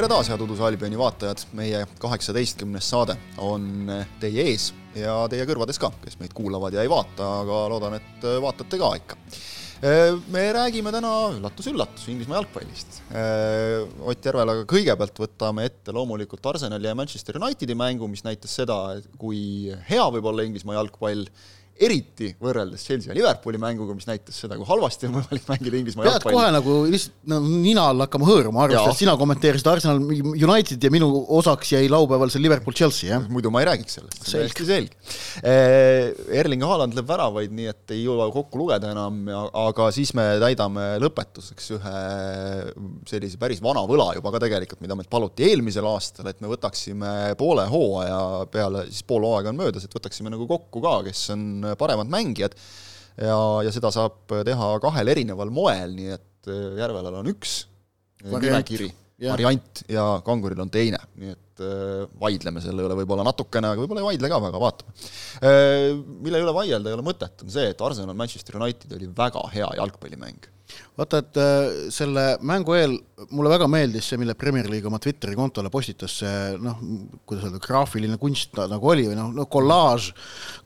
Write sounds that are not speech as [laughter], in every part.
tere taas, head Uduse Albioni vaatajad, meie kaheksateistkümnes saade on teie ees ja teie kõrvades ka, kes meid kuulavad ja ei vaata, aga loodan, et vaatate ka ikka. me räägime täna üllatus-üllatus Inglismaa jalgpallist. Ott Järvelaga kõigepealt võtame ette loomulikult Arsenali ja Manchester Unitedi mängu, mis näitas seda, kui hea võib olla Inglismaa jalgpall eriti võrreldes Chelsea ja Liverpooli mänguga, mis näitas seda, kui halvasti on võimalik mängida Inglismaa pead jalgpalli. kohe nagu lihtsalt no, nina all hakkama hõõruma, arvestades, et sina kommenteerisid Arsenal United ja minu osaks jäi laupäeval see Liverpool Chelsea, jah? muidu ma ei räägiks sellest, see on täiesti selge. Eh, Erling Haaland lööb väravaid, nii et ei jõua kokku lugeda enam, aga siis me täidame lõpetuseks ühe sellise päris vana võla juba ka tegelikult, mida meilt paluti eelmisel aastal, et me võtaksime poole hooaja peale, siis pool hooaega on möödas, et võtaksime nagu kokku ka, kes on paremad mängijad. Ja, ja seda saab teha kahel erineval moel, nii et äh, Järvelal on üks nimekiri, variant. Ja Kanguril on teine, nii et äh, vaidleme selle üle võib-olla natukene, aga võib-olla ei vaidle ka väga, vaatame. Äh, mille üle vaielda ei ole mõtet, on see, et Arsenal Manchester United oli väga hea jalgpallimäng vaata, et selle mängu eel mulle väga meeldis see, mille Premier League oma Twitteri kontole postitas, see noh, kuidas öelda, graafiline kunst nagu oli või noh, no kollaaž,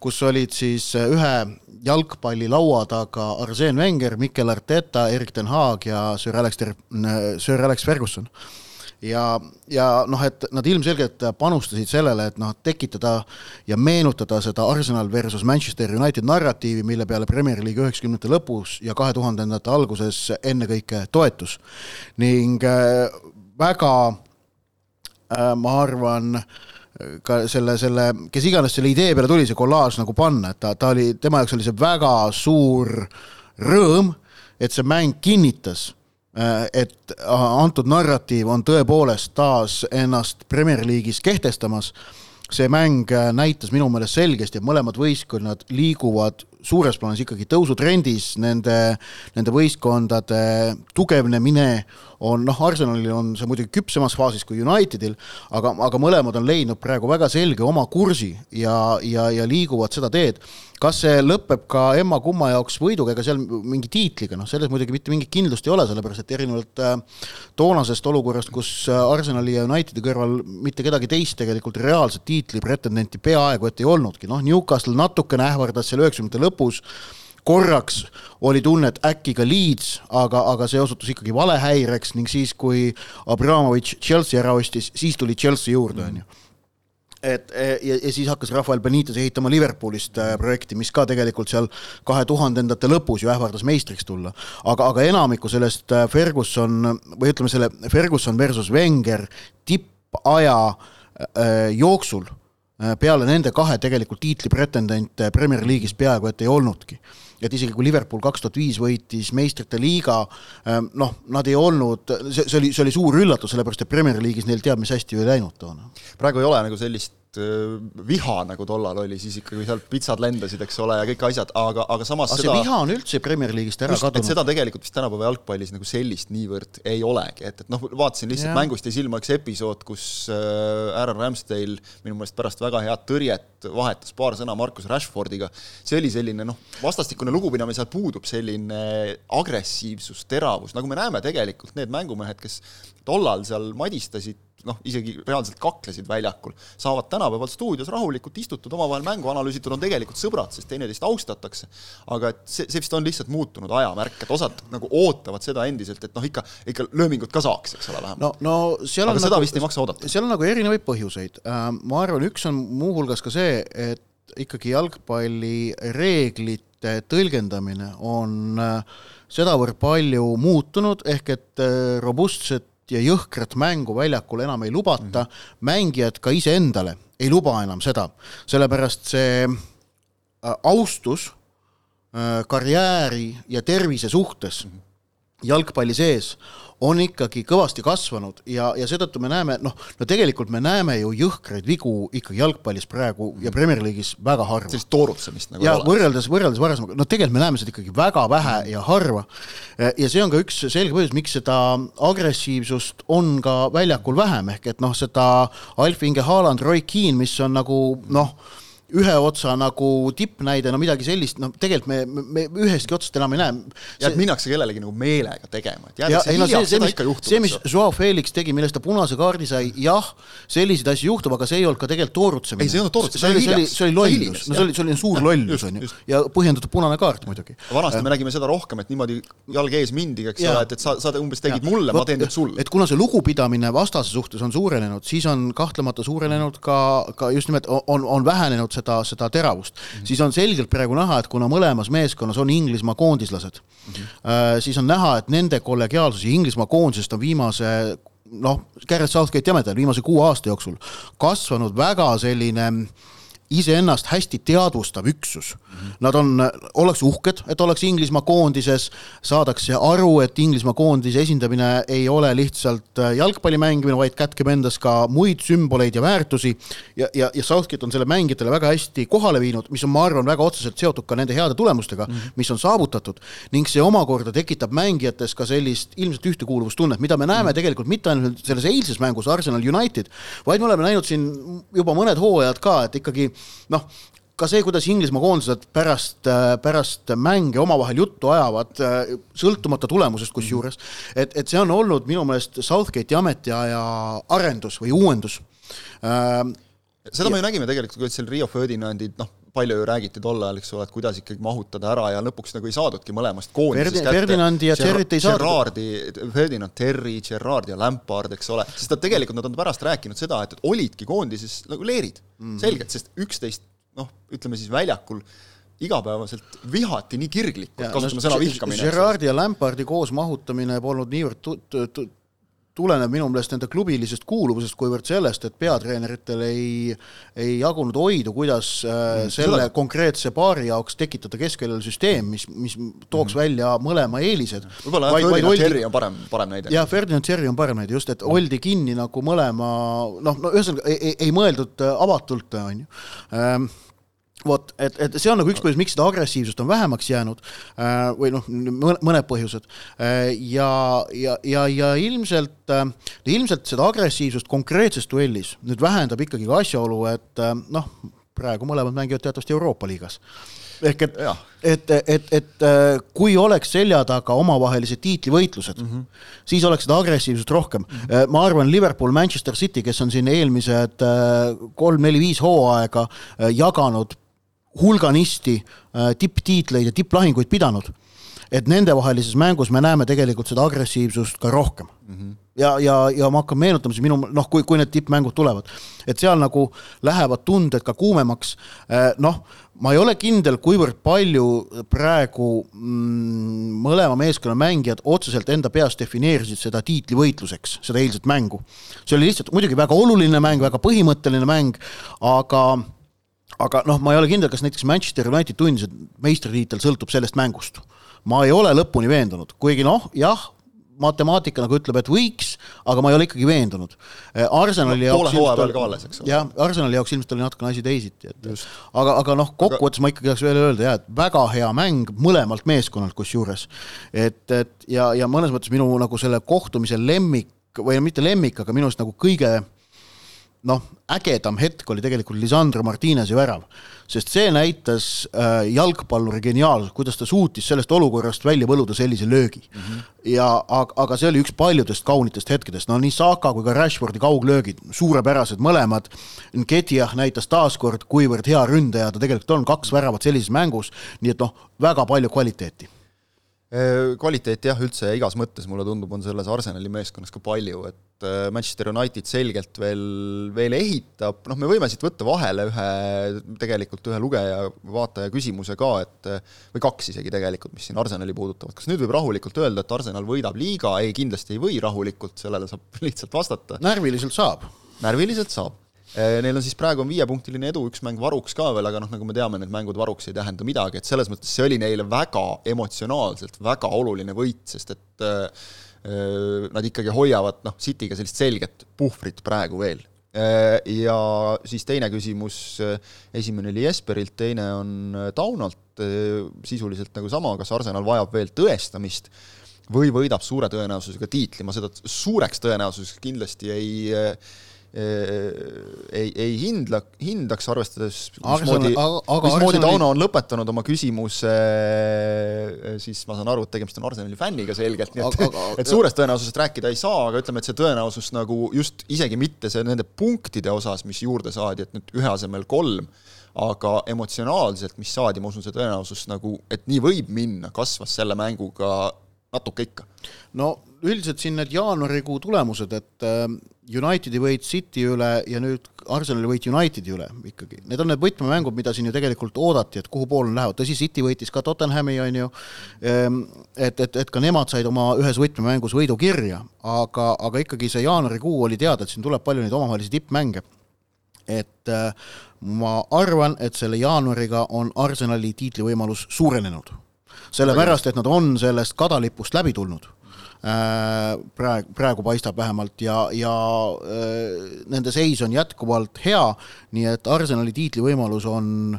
kus olid siis ühe jalgpallilaua taga Arsene Wenger, Mikel Arteta, Erik ten Haag ja Sir Alex, Sir Alex Ferguson ja, ja noh, et nad ilmselgelt panustasid sellele, et noh, tekitada ja meenutada seda Arsenal versus Manchester United narratiivi, mille peale Premier League üheksakümnendate lõpus ja kahe tuhandendate alguses ennekõike toetus. ning äh, väga äh, ma arvan, ka selle, selle, kes iganes selle idee peale tuli, see kollaaž nagu panna, et ta, ta oli, tema jaoks oli see väga suur rõõm, et see mäng kinnitas et antud narratiiv on tõepoolest taas ennast Premier League'is kehtestamas. see mäng äh, näitas minu meelest selgesti, et mõlemad võistkonnad liiguvad suures plaanis ikkagi tõusutrendis, nende, nende võistkondade tugevnemine on noh, Arsenalil on see muidugi küpsemas faasis kui Unitedil, aga, aga mõlemad on leidnud praegu väga selge oma kursi ja, ja, ja liiguvad seda teed. kas see lõpeb ka emma-kumma jaoks võiduga, ega seal mingi tiitliga, noh, selles muidugi mitte mingit kindlust ei ole, sellepärast et erinevalt äh, toonasest olukorrast, kus äh, Arsenali ja Unitedi kõrval mitte kedagi teist tegelikult reaalset tiitli pretendenti peaaegu et ei olnudki, noh, Newcastle natukene ähvardas seal üheksakümnendate lõpus korraks oli tunne, et äkki ka Leeds, aga, aga see osutus ikkagi valehäireks ning siis, kui Abramovitš Chelsea ära ostis, siis tuli Chelsea juurde, on ju et ja, ja siis hakkas Rafael Benitez ehitama Liverpoolist äh, projekti, mis ka tegelikult seal kahe tuhandendate lõpus ju ähvardas meistriks tulla. aga, aga enamiku sellest äh, Ferguson või ütleme selle Ferguson versus Wenger tippaja äh, jooksul peale nende kahe tegelikult tiitlipretendente Premier League'is peaaegu et ei olnudki et isegi kui Liverpool kaks tuhat viis võitis meistrite liiga, ähm, noh, nad ei olnud, see, see oli, see oli suur üllatus, sellepärast et Premier League'is neil teab mis hästi ju ei läinud toona. praegu ei ole nagu sellist viha, nagu tollal oli, siis ikkagi sealt pitsad lendasid, eks ole, ja kõik asjad, aga, aga samas aga seda see viha on üldse Premier League'ist ära just, kadunud. seda tegelikult vist tänapäeva jalgpallis nagu sellist niivõrd ei olegi, et, et noh, vaatasin lihtsalt ja. mängust jäi silma üks episood, kus äh, Aaron Ramsdale minu meelest pärast väga head tõrjet vahetas paar sõna Markus Rashfordiga, see oli selline noh, vastastikune lugupidamine, seal puudub selline agressiivsus, teravus, nagu me näeme tegelikult, need mängumehed, kes tollal seal madistasid noh, isegi reaalselt kaklesid väljakul, saavad tänapäeval stuudios rahulikult istutud, omavahel mängu analüüsitud, on tegelikult sõbrad, sest teineteist austatakse. aga et see, see vist on lihtsalt muutunud ajamärk, et osad nagu ootavad seda endiselt, et noh, ikka, ikka löömingut ka saaks, eks ole, vähemalt. no, no seal aga on seda nagu, vist ei maksa oodata. seal on nagu erinevaid põhjuseid, äh, ma arvan, üks on muuhulgas ka see, et ikkagi jalgpalli reeglite tõlgendamine on äh, sedavõrd palju muutunud, ehk et äh, robustsed ja jõhkrat mängu väljakul enam ei lubata mm, -hmm. mängijad ka iseendale ei luba enam seda, sellepärast see äh, austus äh, karjääri ja tervise suhtes jalgpalli sees on ikkagi kõvasti kasvanud ja, ja seetõttu me näeme, noh, no tegelikult me näeme ju jõhkraid vigu ikkagi jalgpallis praegu ja Premier League'is väga harva. sellist toorutsemist nagu ja ole. võrreldes, võrreldes varasemaga, no tegelikult me näeme seda ikkagi väga vähe ja harva. ja see on ka üks selge põhjus, miks seda agressiivsust on ka väljakul vähem, ehk et noh, seda Alf Inge Haaland, Roy Keane, mis on nagu noh, ühe otsa nagu tippnäide, no midagi sellist, no tegelikult me, me, ühestki otsast enam ei näe. ja et minnakse kellelegi nagu meelega tegema, et jäädakse no, hiljaks, seda mis, ikka juhtub. see, mis Joao Felix tegi, millest ta punase kaardi sai, jah, selliseid asju juhtub, aga see ei olnud ka tegelikult toorutsemine. ei, see ei olnud toorutsemine, see oli hiljaks. see oli lollus, no see oli, see oli suur lollus, on ju, ja põhjendatud punane kaart muidugi. vanasti me nägime seda rohkem, et niimoodi jalg ees mindi, eks ole, et, et sa, sa umbes tegid ja. mulle, ma teen nüüd sulle. et kuna see lugupidamine vastase suhtes on suurenenud, siis on kahtlemata suurenenud ka, ka just nimelt on, on vähenenud seda, seda teravust mm, -hmm. siis on selgelt praegu näha, et kuna mõlemas meeskonnas on Inglismaa koondislased mm, -hmm. siis on näha, et nende kollegiaalsus ja Inglismaa koondisest on viimase noh, Gareth Southgate jämedal viimase kuue aasta jooksul kasvanud väga selline iseennast hästi teadvustav üksus. Nad on, ollakse uhked, et ollakse Inglismaa koondises, saadakse aru, et Inglismaa koondise esindamine ei ole lihtsalt äh, jalgpalli mängimine, vaid kätkeb endas ka muid sümboleid ja väärtusi. ja, ja, ja Southgate on selle mängijatele väga hästi kohale viinud, mis on, ma arvan, väga otseselt seotud ka nende heade tulemustega mm, -hmm. mis on saavutatud. ning see omakorda tekitab mängijates ka sellist ilmselt ühtekuuluvustunnet, mida me näeme mm -hmm. tegelikult mitte ainult selles eilses mängus Arsenal United, vaid me oleme näinud siin juba mõned hooajad ka, et ikkagi noh, ka see, kuidas Inglismaa koondised pärast, pärast mänge omavahel juttu ajavad, sõltumata tulemusest kusjuures, et, et see on olnud minu meelest Southgate'i ametiaja arendus või uuendus seda me ju nägime tegelikult, kuidas seal Rio Ferdinandid, noh, palju ju räägiti tol ajal, eks ole, et kuidas ikkagi mahutada ära ja lõpuks nagu ei saadudki mõlemast koondisest Ferdi, kätte. Ferdinandi ja Gerrit ei saadud. Gerardi, Ferdinand, Terry, Gerard ja Lampard, eks ole, sest nad tegelikult, nad on pärast rääkinud seda, et, et olidki koondises nagu leerid mm, -hmm. selgelt, sest üksteist noh, ütleme siis väljakul igapäevaselt vihati nii kirglikult, kasutame sõna vihkamine. Gerardi ja Lampardi koos mahutamine polnud niivõrd tuleneb minu meelest nende klubilisest kuuluvusest, kuivõrd sellest, et peatreeneritel ei, ei jagunud oidu, kuidas äh, mm, selle seda... konkreetse paari jaoks tekitada keskväljal süsteem, mis, mis tooks mm. välja mõlema eelised. võib-olla jah, Ferdinand Cherry on parem, parem näide. jah, Ferdinand Cherry on parem näide, just, et oldi kinni nagu mõlema noh, no ühesõnaga ei, ei, ei mõeldud avatult, on ju ähm, vot, et, et see on nagu üks põhjus, miks seda agressiivsust on vähemaks jäänud äh, või noh, mõned põhjused äh, ja, ja, ja, ja ilmselt, äh, ilmselt seda agressiivsust konkreetses duellis nüüd vähendab ikkagi ka asjaolu, et noh, praegu mõlemad mängivad teatavasti Euroopa liigas ehk et, et, et, et kui oleks selja taga omavahelised tiitlivõitlused mm, -hmm. siis oleks seda agressiivsust rohkem mm. -hmm. ma arvan, Liverpool, Manchester City, kes on siin eelmised kolm-neli-viis hooaega jaganud hulganisti äh, tipptiitleid ja tipplahinguid pidanud, et nendevahelises mängus me näeme tegelikult seda agressiivsust ka rohkem mm. -hmm. ja, ja, ja ma hakkan meenutama siis minu noh, kui, kui need tippmängud tulevad, et seal nagu lähevad tunded ka kuumemaks, äh, noh, ma ei ole kindel, kuivõrd palju praegu mm, mõlema meeskonna mängijad otseselt enda peas defineerisid seda tiitlivõitluseks, seda eilset mängu. see oli lihtsalt muidugi väga oluline mäng, väga põhimõtteline mäng, aga aga noh, ma ei ole kindel, kas näiteks Manchester United tundis, et meistritiitel sõltub sellest mängust. ma ei ole lõpuni veendunud, kuigi noh, jah, matemaatika nagu ütleb, et võiks, aga ma ei ole ikkagi veendunud. Eh, Arsenali no, jaoks ilmselt oli, alles, eks ole. jah, Arsenali jaoks ilmselt oli natukene asi teisiti, et Just. aga, aga noh, kokkuvõttes aga... ma ikkagi tahaks veel öelda jah, et väga hea mäng mõlemalt meeskonnalt kusjuures. et, et ja, ja mõnes mõttes minu nagu selle kohtumise lemmik või mitte lemmik, aga minu arust nagu kõige noh, ägedam hetk oli tegelikult Lisandro Martinezi värav, sest see näitas äh, jalgpalluri geniaalsust, kuidas ta suutis sellest olukorrast välja võluda sellise löögi mm. -hmm. ja aga, aga see oli üks paljudest kaunitest hetkedest, no nii Saka kui ka Rashfordi kauglöögid, suurepärased mõlemad. Nketiah näitas taaskord, kuivõrd hea ründaja ta tegelikult on, kaks väravat sellises mängus, nii et noh, väga palju kvaliteeti kvaliteeti jah, üldse igas mõttes mulle tundub, on selles Arsenali meeskonnas ka palju, et äh, Manchester United selgelt veel, veel ehitab, noh, me võime siit võtta vahele ühe, tegelikult ühe lugeja, vaataja küsimuse ka, et või kaks isegi tegelikult, mis siin Arsenali puudutavad, kas nüüd võib rahulikult öelda, et Arsenal võidab liiga, ei, kindlasti ei või rahulikult, sellele saab [laughs] lihtsalt vastata. närviliselt saab. närviliselt saab neil on siis praegu on viiepunktiline edu, üks mäng varuks ka veel, aga noh, nagu me teame, need mängud varuks ei tähenda midagi, et selles mõttes see oli neile väga emotsionaalselt väga oluline võit, sest et äh, nad ikkagi hoiavad noh, Cityga sellist selget puhvrit praegu veel. Ja siis teine küsimus, esimene oli Jesperilt, teine on Taunolt, sisuliselt nagu sama, kas Arsenal vajab veel tõestamist või võidab suure tõenäosusega tiitli, ma seda suureks tõenäosuseks kindlasti ei ei, ei hindla, hindaks, arvestades mismoodi, mismoodi Tauno on lõpetanud oma küsimuse, siis ma saan aru, et tegemist on Arsenali fänniga selgelt, nii et, [laughs] et suurest tõenäosusest rääkida ei saa, aga ütleme, et see tõenäosus nagu just isegi mitte see nende punktide osas, mis juurde saadi, et nüüd ühe asemel kolm, aga emotsionaalselt, mis saadi, ma usun, see tõenäosus nagu, et nii võib minna, kasvas selle mänguga natuke ikka. no üldiselt siin need jaanuarikuu tulemused, et äh, Unitedi võit City üle ja nüüd Arsenali võit Unitedi üle ikkagi, need on need võtmemängud, mida siin ju tegelikult oodati, et kuhu poole lähevad, tõsi, City võitis ka Tottenhami, on ju, ehm, et, et, et ka nemad said oma ühes võtmemängus võidu kirja, aga, aga ikkagi see jaanuarikuu oli teada, et siin tuleb palju neid omavahelisi tippmänge. et äh, ma arvan, et selle jaanuariga on Arsenali tiitlivõimalus suurenenud sellepärast, et nad on sellest kadalipust läbi tulnud. Äh, praegu, praegu paistab vähemalt ja, ja äh, nende seis on jätkuvalt hea, nii et Arsenali tiitlivõimalus on,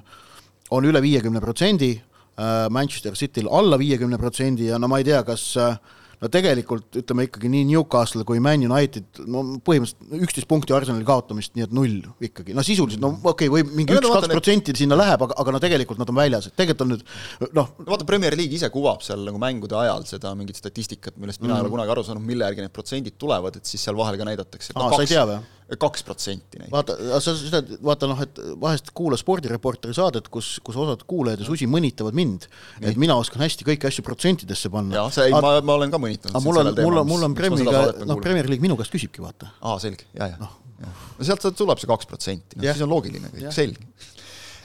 on üle viiekümne protsendi, äh, Manchester Cityl alla viiekümne protsendi ja no ma ei tea, kas äh, no tegelikult ütleme ikkagi nii Newcastle kui Man United, no põhimõtteliselt üksteist punkti Arsenali kaotamist, nii et null ikkagi, no sisuliselt no okei okay,, või mingi üks-kaks protsenti sinna läheb, aga, aga no tegelikult nad on väljas, et tegelikult on nüüd noh no vaata, Premier League ise kuvab seal nagu mängude ajal seda mingit statistikat, millest mina mm. ei ole kunagi aru saanud, mille järgi need protsendid tulevad, et siis seal vahel ka näidatakse. aa, sa ei tea või? Kaks protsenti näiteks. vaata, sa seda, vaata noh, et vahest kuula spordireporteri saadet, kus, kus osad kuulajad ja susi mõnitavad mind, et mina oskan hästi kõiki asju protsentidesse panna. jah, see, ma, ma olen ka mõnitanud. mul on, mul on, mul on Premiga, noh, Premier League minu käest küsibki, vaata. aa, selge, ja, ja no.. no sealt tuleb see kaks protsenti, noh siis on loogiline kõik, selge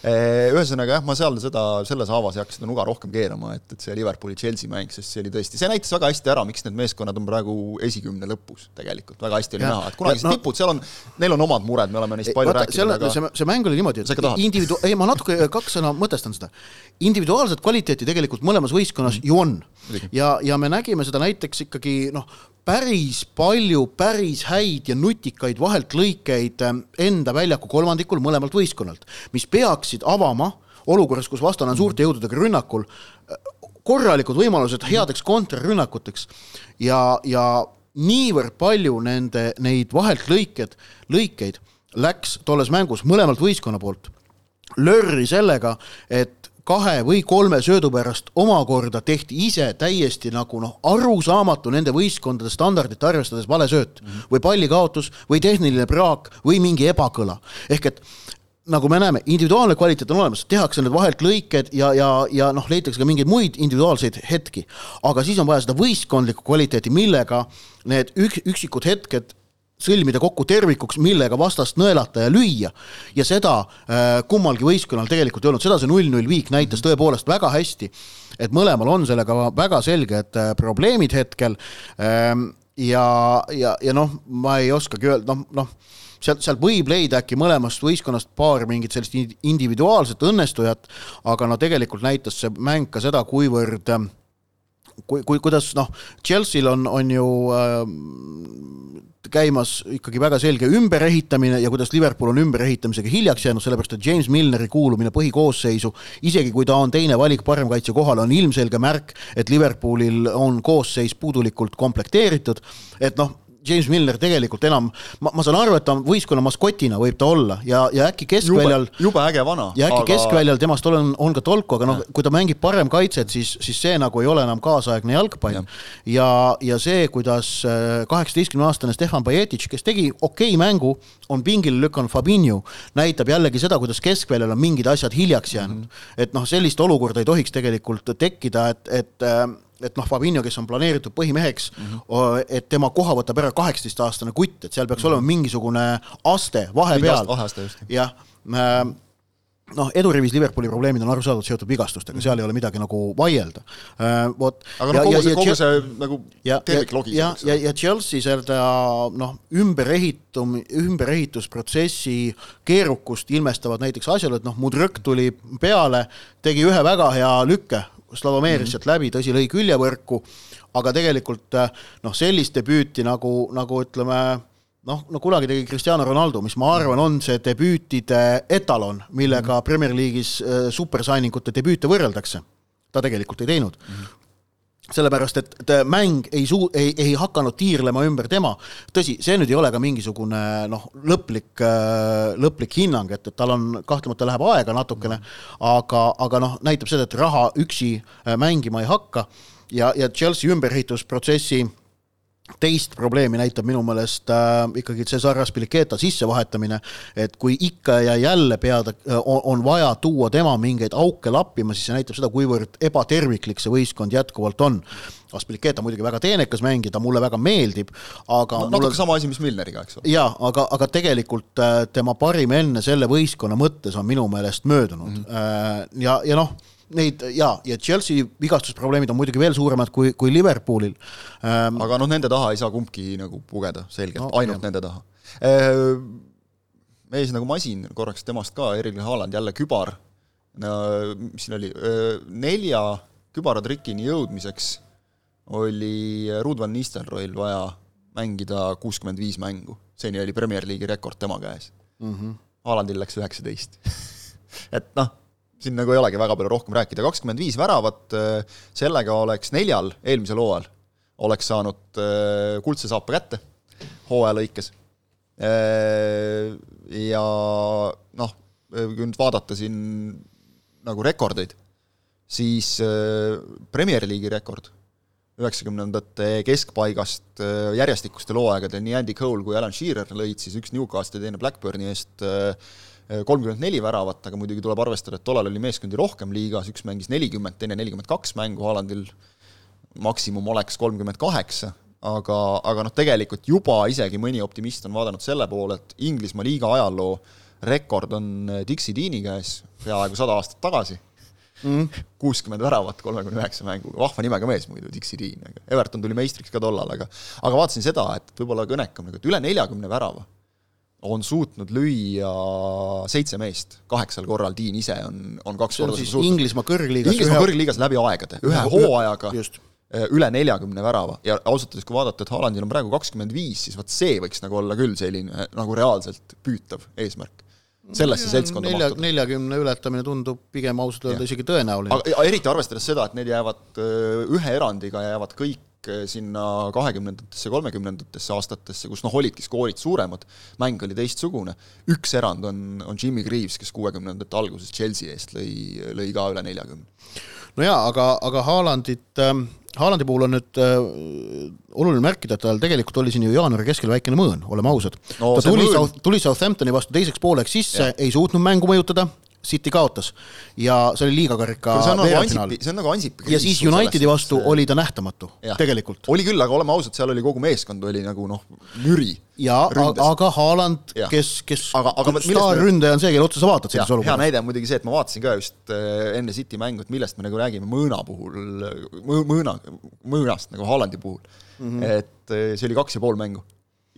ühesõnaga jah, ma seal seda, selles haavas ei hakka seda nuga rohkem keerama, et, et see Liverpooli-Chelsea mäng, sest see oli tõesti, see näitas väga hästi ära, miks need meeskonnad on praegu esikümne lõpus tegelikult, väga hästi oli ja, näha, et kunagised no, tipud, seal on, neil on omad mured, me oleme neist palju vaata, rääkinud, aga see, see mäng oli niimoodi, et individu-, ei ma natuke [laughs] kaks sõna mõtestan seda. individuaalset kvaliteeti tegelikult mõlemas võistkonnas mm. ju on. ja, ja me nägime seda näiteks ikkagi noh, päris palju päris häid ja nutikaid vahelt lõikeid ähm, enda väljaku kolmandikul mõlemalt võistkonnalt, mis peaksid avama olukorras, kus vastane on suurte jõududega rünnakul, korralikud võimalused headeks kontrarünnakuteks ja, ja niivõrd palju nende, neid vahelt lõiked, lõikeid läks tolles mängus mõlemalt võistkonna poolt lörri sellega, et kahe või kolme söödu pärast omakorda tehti ise täiesti nagu noh, arusaamatu nende võistkondade standardit arvestades vale sööt mm -hmm. või pallikaotus või tehniline praak või mingi ebakõla. ehk et nagu me näeme, individuaalne kvaliteet on olemas, tehakse need vahelt lõiked ja, ja, ja noh, leitakse ka mingeid muid individuaalseid hetki. aga siis on vaja seda võistkondlikku kvaliteeti, millega need ük-, üksikud hetked sõlmida kokku tervikuks, millega vastast nõelata ja lüüa. ja seda äh, kummalgi võistkonnal tegelikult ei olnud, seda see null-null viik näitas tõepoolest väga hästi. et mõlemal on sellega väga selged äh, probleemid hetkel ähm,. ja, ja, ja noh, ma ei oskagi öelda, noh, noh sealt, sealt võib leida äkki mõlemast võistkonnast paar mingit sellist individuaalset õnnestujat, aga no tegelikult näitas see mäng ka seda, kuivõrd äh, kui, kui, kuidas noh, Chelsea'l on, on ju äh, käimas ikkagi väga selge ümberehitamine ja kuidas Liverpool on ümberehitamisega hiljaks jäänud, sellepärast et James Milneri kuulumine põhikoosseisu, isegi kui ta on teine valik paremkaitse kohale, on ilmselge märk, et Liverpoolil on koosseis puudulikult komplekteeritud, et noh, James Milner tegelikult enam, ma, ma saan aru, et ta võistkonna maskotina võib ta olla ja, ja äkki keskväljal. jube äge vana. ja äkki aga... keskväljal temast olen, on ka tolku, aga noh, kui ta mängib parem kaitset, siis, siis see nagu ei ole enam kaasaegne jalgpall. ja, ja, ja see, kuidas äh, kaheksateistkümne aastane Stefan Bajetic, kes tegi okei okay mängu, on pingile lükanud Fabinho, näitab jällegi seda, kuidas keskväljal on mingid asjad hiljaks jäänud mm. -hmm. et noh, sellist olukorda ei tohiks tegelikult tekkida, et, et äh, et noh, Fabinho, kes on planeeritud põhimeheks mm, -hmm. et tema koha võtab ära kaheksateistaastane kutt, et seal peaks mm -hmm. olema mingisugune aste vahepeal. jah, noh, edurivis Liverpooli probleemid on arusaadavalt seotud vigastustega, seal ei ole midagi nagu vaielda. vot. aga noh, kogu see, kogu see nagu tervikloogika. ja, ja, ja Chelsea seda noh, ümberehitum-, ümberehitusprotsessi keerukust ilmestavad näiteks asjaolu, et noh, Mudrõk tuli peale, tegi ühe väga hea lükke Slavomeeris mm -hmm. läbi, tõsi, lõi küljevõrku, aga tegelikult eh, noh, sellist debüüti nagu, nagu ütleme noh, no kunagi tegi Cristiano Ronaldo, mis ma arvan, on see debüütide etalon, millega mm -hmm. Premier League'is äh, supersainingute debüüte võrreldakse. ta tegelikult ei teinud mm. -hmm sellepärast, et, mäng ei suu-, ei, ei hakanud tiirlema ümber tema. tõsi, see nüüd ei ole ka mingisugune noh, lõplik, lõplik hinnang, et, et tal on, kahtlemata läheb aega natukene, aga, aga noh, näitab seda, et raha üksi mängima ei hakka ja, ja Chelsea ümberehitusprotsessi teist probleemi näitab minu meelest äh, ikkagi Cesar Aspilicueta sissevahetamine, et kui ikka ja jälle pead, äh, on vaja tuua tema mingeid auke lappima, siis see näitab seda, kuivõrd ebaterviklik see võistkond jätkuvalt on. Aspilicueta muidugi väga teenekas mängija, ta mulle väga meeldib, aga no, natuke mulle... sama asi, mis Milneriga, eks ole. jaa, aga, aga tegelikult äh, tema parim enne selle võistkonna mõttes on minu meelest möödunud mm -hmm. ja, ja noh neid ja, ja Chelsea vigastusprobleemid on muidugi veel suuremad kui, kui Liverpoolil ähm,. aga noh, nende taha ei saa kumbki nagu pugeda selgelt no,, ainult jah. nende taha äh,. mees nagu masin, korraks temast ka, Erling Haaland jälle kübar mis siin oli, nelja kübaratrikini jõudmiseks oli Ruud van Nistelrooil vaja mängida kuuskümmend viis mängu, seni oli Premier League'i rekord tema käes mm. -hmm. Haalandil läks üheksateist [laughs] et noh, siin nagu ei olegi väga palju rohkem rääkida, kakskümmend viis väravat, äh, sellega oleks neljal eelmisel hooajal, oleks saanud äh, kuldse saapa kätte hooaja lõikes. Äh, ja noh, kui nüüd vaadata siin nagu rekordeid, siis Premier League'i rekord üheksakümnendate keskpaigast järjestikustel hooaegadel nii Andy Cole kui Alan Shearer lõid siis üks Newcastli, teine Blackburni eest äh, kolmkümmend neli väravat, aga muidugi tuleb arvestada, et tollal oli meeskondi rohkem liigas, üks mängis nelikümmend, teine nelikümmend kaks mängu, Haalandil maksimum oleks kolmkümmend kaheksa, aga, aga noh, tegelikult juba isegi mõni optimist on vaadanud selle poole, et Inglismaa liiga ajaloo rekord on Dixie Deani käes peaaegu sada aastat tagasi. Mm., kuuskümmend väravat kolmekümne üheksa mänguga, vahva nimega mees muidu, Dixie Dean, aga Everton tuli meistriks ka tollal, aga aga vaatasin seda, et võib-olla kõnekam nagu, et üle neljakümne värava on suutnud lüüa seitse meest kaheksal korral, Dean ise on, on kaks korda siis suutnud. Inglismaa kõrgliigas Inglismaa ühe... kõrgliigas läbi aegade, ühe hooajaga eh, üle neljakümne värava ja ausalt öeldes, kui vaadata, et Haalandil on praegu kakskümmend viis, siis vot see võiks nagu olla küll selline eh, nagu reaalselt püütav eesmärk. sellesse seltskonda nelja, neljakümne ületamine tundub pigem ausalt öelda isegi tõenäoline. aga eriti arvestades seda, et need jäävad eh, ühe erandiga jäävad kõik sinna kahekümnendatesse, kolmekümnendatesse aastatesse, kus noh, olidki skoorid suuremad, mäng oli teistsugune, üks erand on, on Jimmy Greaves, kes kuuekümnendate alguses Chelsea eest lõi, lõi ka üle neljakümne. no jaa, aga, aga Haalandit äh, Haalandi puhul on nüüd äh, oluline märkida, et tal tegelikult oli siin ju jaanuari keskel väikene mõõn, oleme ausad no,. ta tuli, tuli Southamptoni vastu teiseks pooleks sisse, ei suutnud mängu mõjutada, City kaotas ja see oli liigakarika veerandfinaal. see on nagu Ansipi ja siis Unitedi vastu see... oli ta nähtamatu, tegelikult. oli küll, aga oleme ausad, seal oli kogu meeskond oli nagu noh, müri. ja aga Haaland, kes, kes aga, aga staarründaja on see, kelle otsa sa vaatad selles olukorras. hea näide on muidugi see, et ma vaatasin ka just äh, enne City mängu, et millest me nagu räägime mõõna puhul, mõõna, mõõnast nagu Haalandi puhul mm. -hmm. et äh, see oli kaks ja pool mängu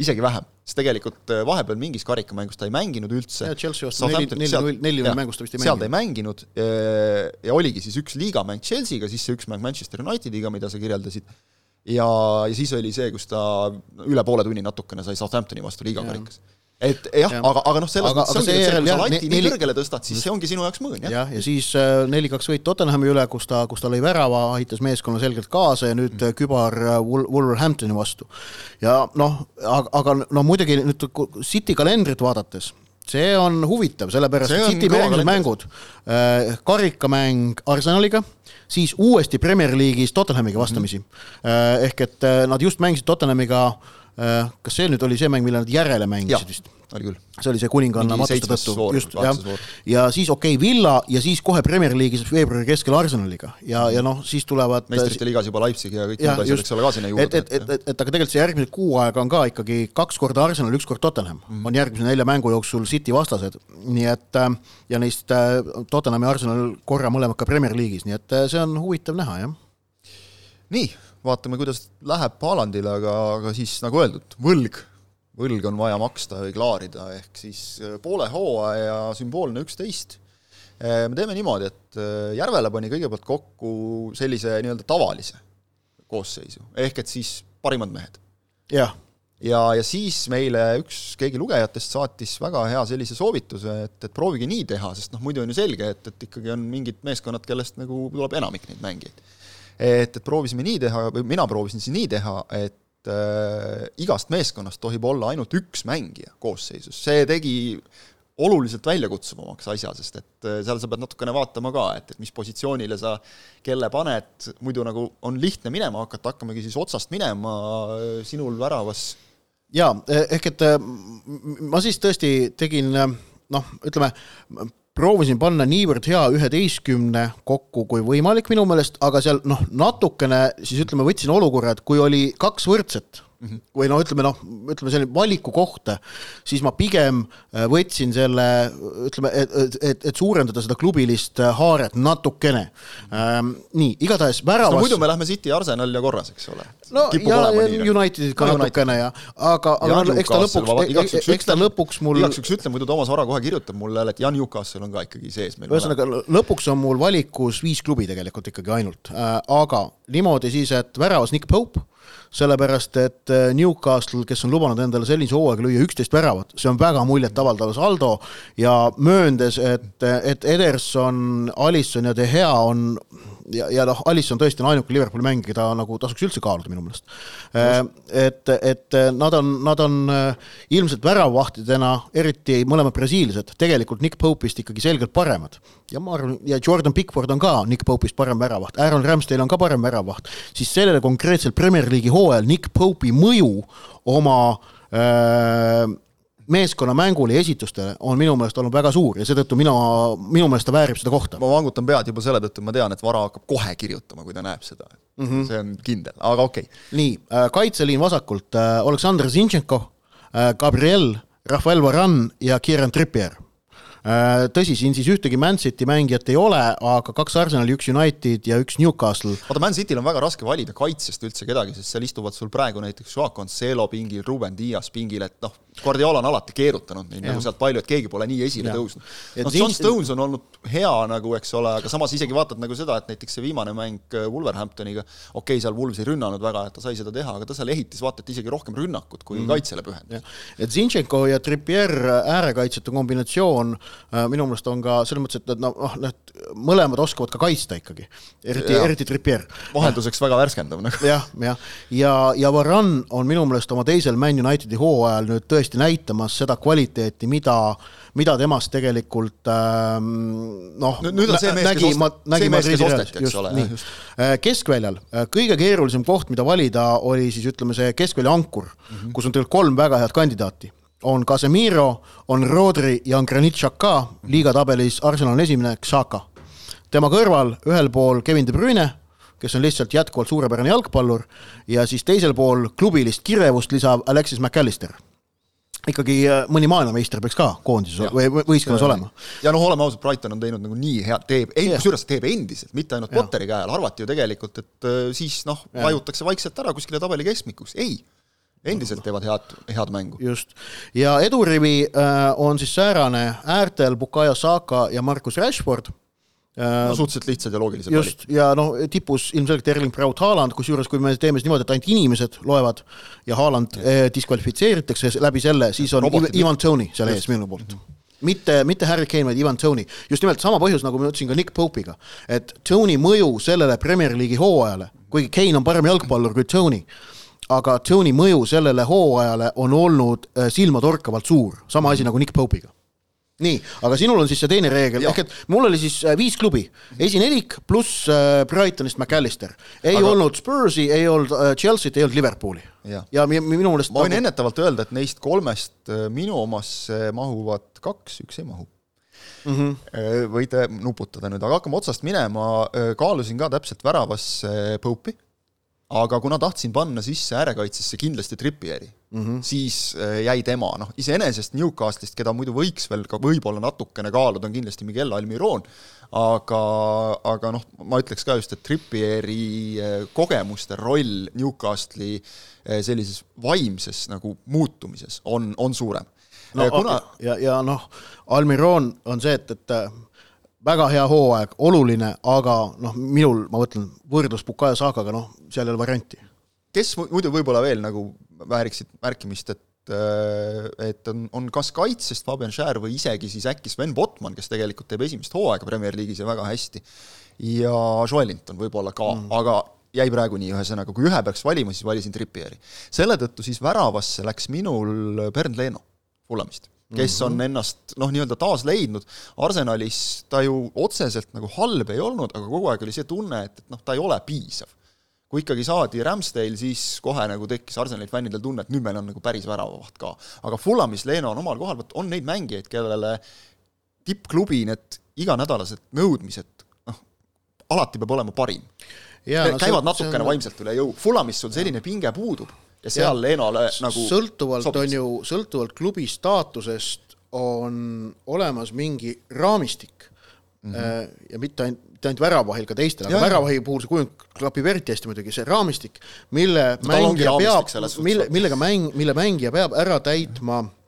isegi vähem, sest tegelikult äh, vahepeal mingis karikamängus ta ei mänginud üldse. Chelsea vastu neli, neli, neli mängust ta vist ei mänginud. seal ta ei mänginud äh, ja oligi siis üks liigamäng Chelsea'ga, siis see üks mäng Manchester Unitediga, mida sa kirjeldasid, ja, ja siis oli see, kus ta üle poole tunni natukene sai Southamptoni vastu liigakarikas et jah ja., aga, aga noh, selles aga, mõttes ongi, et see, kui sa lati nii kõrgele tõstad, siis see ongi sinu jaoks mõõn, jah. jah, ja siis äh, neli-kaks võit Tottenhami üle, kus ta, kus ta lõi värava, aitas meeskonna selgelt kaasa ja nüüd mm. kübar äh, Wolverhamptoni vastu. ja noh, aga, aga no muidugi nüüd City kalendrit vaadates, see on huvitav, sellepärast et City järgmised mängud karikamäng Arsenaliga, siis uuesti Premier League'is Tottenhamiga vastamisi mm. -hmm. Ehk et nad just mängisid Tottenhamiga Äh, kas see nüüd oli see mäng, mille nad järele mängisid vist? oli küll. see oli see kuninganna matuste tõttu, just, jah. ja siis okei okay,, Villa ja siis kohe Premier League'is veebruari keskel Arsenaliga ja, ja noh, siis tulevad meistrite liigas juba Leipzig ja kõik muud asjad, eks ole, ka sinna juurde. et, et, et, et, et aga tegelikult see järgmised kuu aega on ka ikkagi kaks korda Arsenal, üks kord Tottenham mm. on järgmise nelja mängu jooksul City vastased, nii et äh, ja neist äh, Tottenham ja Arsenal korra mõlemad ka Premier League'is, nii et see on huvitav näha, jah. nii vaatame, kuidas läheb Haalandile, aga, aga siis nagu öeldud, võlg, võlg on vaja maksta või klaarida, ehk siis äh, poole hooaja sümboolne üksteist. Äh, me teeme niimoodi, et äh, Järvela pani kõigepealt kokku sellise nii-öelda tavalise koosseisu, ehk et siis parimad mehed. jah. ja, ja siis meile üks, keegi lugejatest saatis väga hea sellise soovituse, et, et proovige nii teha, sest noh, muidu on ju selge, et, et ikkagi on mingid meeskonnad, kellest nagu tuleb enamik neid mängijaid et, et proovisime nii teha või mina proovisin siis nii teha, et äh, igast meeskonnast tohib olla ainult üks mängija koosseisus, see tegi oluliselt väljakutsuvamaks asja, sest et äh, seal sa pead natukene vaatama ka, et, et mis positsioonile sa kelle paned, muidu nagu on lihtne minema hakata, hakkamegi siis otsast minema äh, sinul väravas. jaa, ehk et äh, ma siis tõesti tegin noh, ütleme, proovisin panna niivõrd hea üheteistkümne kokku kui võimalik minu meelest, aga seal noh, natukene siis ütleme, võtsin olukorra, et kui oli kaks võrdset. Või no ütleme noh, ütleme selline valiku koht, siis ma pigem äh, võtsin selle, ütleme, et, et, et suurendada seda klubilist äh, haaret natukene ähm,. nii, igatahes väravas no, muidu me lähme City, Arsenal ja korras, eks ole. no Kipub ja Unitedit ka natukene ja, aga, aga eks ta lõpuks, eks ta lõpuks mul igaks juhuks ütlen, muidu Toomas Vara kohe kirjutab mulle jälle, et Jan Newcastle on ka ikkagi sees meil. ühesõnaga, lõpuks on mul valikus viis klubi tegelikult ikkagi ainult äh,, aga niimoodi siis, et väravas Nick Pope sellepärast et äh, Newcastle, kes on lubanud endale sellise hooaega lüüa üksteist väravat, see on väga muljetavaldav saldo ja mööndes, et, et Ederson, Alisson ja De Gea on ja, ja noh, Alisson tõesti on ainuke Liverpooli mäng, keda nagu tasuks üldse kaaluda minu meelest. Äh, et, et nad on, nad on äh, ilmselt väravvahtidena, eriti mõlemad brasiillased, tegelikult Nick Pope'ist ikkagi selgelt paremad. ja ma arvan, ja Jordan Pickford on ka Nick Pope'ist parem väravaht, Aaron Ramsdale on ka parem väravaht, siis sellele konkreetsel Premier League'i hooajal Nick Pope'i mõju oma öö, äh, meeskonnamängule ja esitustele on minu meelest olnud väga suur ja seetõttu mina, minu meelest ta väärib seda kohta. ma vangutan pead juba selle tõttu, ma tean, et Vara hakkab kohe kirjutama, kui ta näeb seda mm. -hmm. see on kindel, aga okei okay.. nii, äh, kaitseliin vasakult, äh, Aleksandr Zinchenko, äh, Gabriel, Rafael Varane ja Kieran Trippier Äh, tõsi, siin siis ühtegi Man City mängijat ei ole, aga kaks Arsenali, üks United ja üks Newcastle. vaata, Man Cityl on väga raske valida kaitsest üldse kedagi, sest seal istuvad sul praegu näiteks Joao Cancelo pingil, Ruben Dias pingil, et noh, Guardiola on alati keerutanud neid nagu sealt palju, et keegi pole nii esile ja. tõusnud. noh, John Stones on olnud hea nagu, eks ole, aga samas isegi vaatad nagu seda, et näiteks see viimane mäng äh, Wolverhamptoniga, okei okay,, seal Wolves ei rünnanud väga, et ta sai seda teha, aga ta seal ehitas vaata et isegi rohkem rünnakut kui mm. kaitsele pühendas. et Zinchenko ja Trippier äärekaitsjate kombinatsioon äh, minu meelest on ka selles mõttes, et nad noh, need mõlemad oskavad ka kaitsta ikkagi, eriti, eriti Trippier. vahelduseks väga värskendav nagu. [laughs] jah, jah, ja, ja, ja Varane on minu meelest oma teisel Man Unitedi hooajal nüüd tõesti näitamas seda kvaliteeti, mida mida temast tegelikult ähm, noh, nüüd on see mees, kes ost-, see mees, kes osteti, eks ole. Äh, keskväljal äh, kõige keerulisem koht, mida valida, oli siis ütleme, see keskvälja ankur mm, -hmm. kus on tegelikult kolm väga head kandidaati on Casemiro, on Rodri ja on Granit Xhaka, liigatabelis Arsenal on esimene, Xhaka. tema kõrval ühel pool Kevin De Bruyne, kes on lihtsalt jätkuvalt suurepärane jalgpallur, ja siis teisel pool klubilist kirevust lisav Alexis McAllister. Ikkagi äh, mõni maailmameister peaks ka koondises või võistkonnas olema. ja noh, oleme ausad, Brighton on teinud nagu nii head, teeb, kusjuures teeb endiselt, mitte ainult Potteri käe all, arvati ju tegelikult, et äh, siis noh, vajutakse vaikselt ära kuskile tabeli keskmikuks, ei endiselt teevad head, head mängu. just, ja edurivi äh, on siis säärane äärtel Bukayo Saka ja Markus Rashford äh,. no suhteliselt lihtsad ja loogilised just, ja noh, tipus ilmselgelt Erling Braut Haaland, kusjuures kui me teeme siis niimoodi, et ainult inimesed loevad ja Haaland äh, diskvalifitseeritakse läbi selle, siis on Robotid. Ivan Tony seal ees minu poolt. -hmm mitte, mitte Harry Kane, vaid Ivan Tony. just nimelt sama põhjus, nagu ma ütlesin ka Nick Pope'iga, et Tony mõju sellele Premier League'i hooajale, kuigi Kane on parem jalgpallur kui Tony aga Tony mõju sellele hooajale on olnud äh, silmatorkavalt suur, sama asi nagu Nick Pope'iga nii, aga sinul on siis see teine reegel, ehk et mul oli siis äh, viis klubi, esinelik pluss äh, Brightonist McAllister. ei aga... olnud Spursi, ei olnud Chelsea't, ei olnud Liverpooli. ja, ja minu meelest ma võin nagu... ennetavalt öelda, et neist kolmest minu omasse mahuvad kaks, üks ei mahu mm. -hmm. võite nuputada nüüd, aga hakkame otsast minema, kaalusin ka täpselt väravasse Pope'i aga kuna tahtsin panna sisse äärekaitsesse kindlasti Trippieri mm, -hmm. siis äh, jäi tema, noh iseenesest Newcastle'ist, keda muidu võiks veel ka võib-olla natukene kaaluda, on kindlasti Miguel Almiron, aga, aga noh, ma ütleks ka just, et Trippieri äh, kogemuste roll Newcastle'i äh, sellises vaimses nagu muutumises on, on suurem. No kuna ja, ja noh, Almiron on see, et, et väga hea hooaeg, oluline, aga noh, minul, ma mõtlen, võrdlus Bukayo Saakaga, noh, seal ei ole varianti. kes muidu võib-olla veel nagu vääriksid märkimist, et äh, et on, on kas kaitsest Fabian Schär või isegi siis äkki Sven Botman, kes tegelikult teeb esimest hooaega Premier League'is ja väga hästi. ja Joelinton võib-olla ka mm., aga jäi praegu nii, ühesõnaga, kui ühe peaks valima, siis valisin Trippieri. selle tõttu siis väravasse läks minul Bernd Leno Fulhamist, kes on mhm. ennast noh, nii-öelda taas leidnud, Arsenalis ta ju otseselt nagu halb ei olnud, aga kogu aeg oli see tunne, et, et noh, ta ei ole piisav. kui ikkagi saadi Ramsdale, siis kohe nagu tekkis Arsenali fännidel tunne, et nüüd meil on nagu päris väravavaht ka. aga Fulamis Leno on omal kohal, vot on neid mängijaid, kellele tippklubi need iganädalased nõudmised, noh, alati peab olema parim no, käivad see, natukene see on... vaimselt üle jõu, Fulamis sul selline pinge puudub ja seal ja, Leenole nagu sõltuvalt sobis. on ju, sõltuvalt klubi staatusest on olemas mingi raamistik mm -hmm. ja mitte ainult, mitte ainult väravahil, ka teistel, aga väravahi puhul see kujund klapib eriti hästi muidugi, see raamistik, mille no, mängija peab, mille, millega mäng, mille mängija peab ära täitma mm -hmm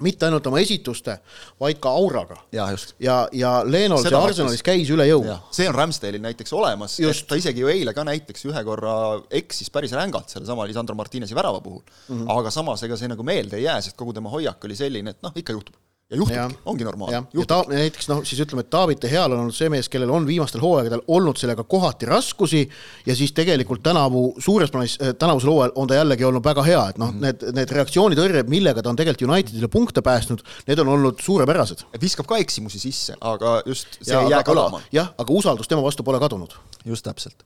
mitte ainult oma esituste, vaid ka auraga. ja, just. ja, ja Lenol see Arsenalis käis üle jõu. see on Ramsdale'il näiteks olemas, ta isegi ju eile ka näiteks ühe korra eksis päris rängalt sellesama Lisandro Martinezi värava puhul mm. -hmm. aga samas, ega see nagu meelde ei jää, sest kogu tema hoiak oli selline, et noh, ikka juhtub ja juhtubki, ongi normaalne. ja ta, näiteks noh, siis ütleme, et De Heal on olnud see mees, kellel on viimastel hooaegadel olnud sellega kohati raskusi ja siis tegelikult tänavu suures plaanis, äh, tänavusel hooajal on ta jällegi olnud väga hea, et noh mm, -hmm. need, need reaktsioonitõrjed, millega ta on tegelikult Unitedile punkte päästnud, need on olnud suurepärased. viskab ka eksimusi sisse, aga just see ja, ei jää kõlama. jah, aga usaldus tema vastu pole kadunud. just täpselt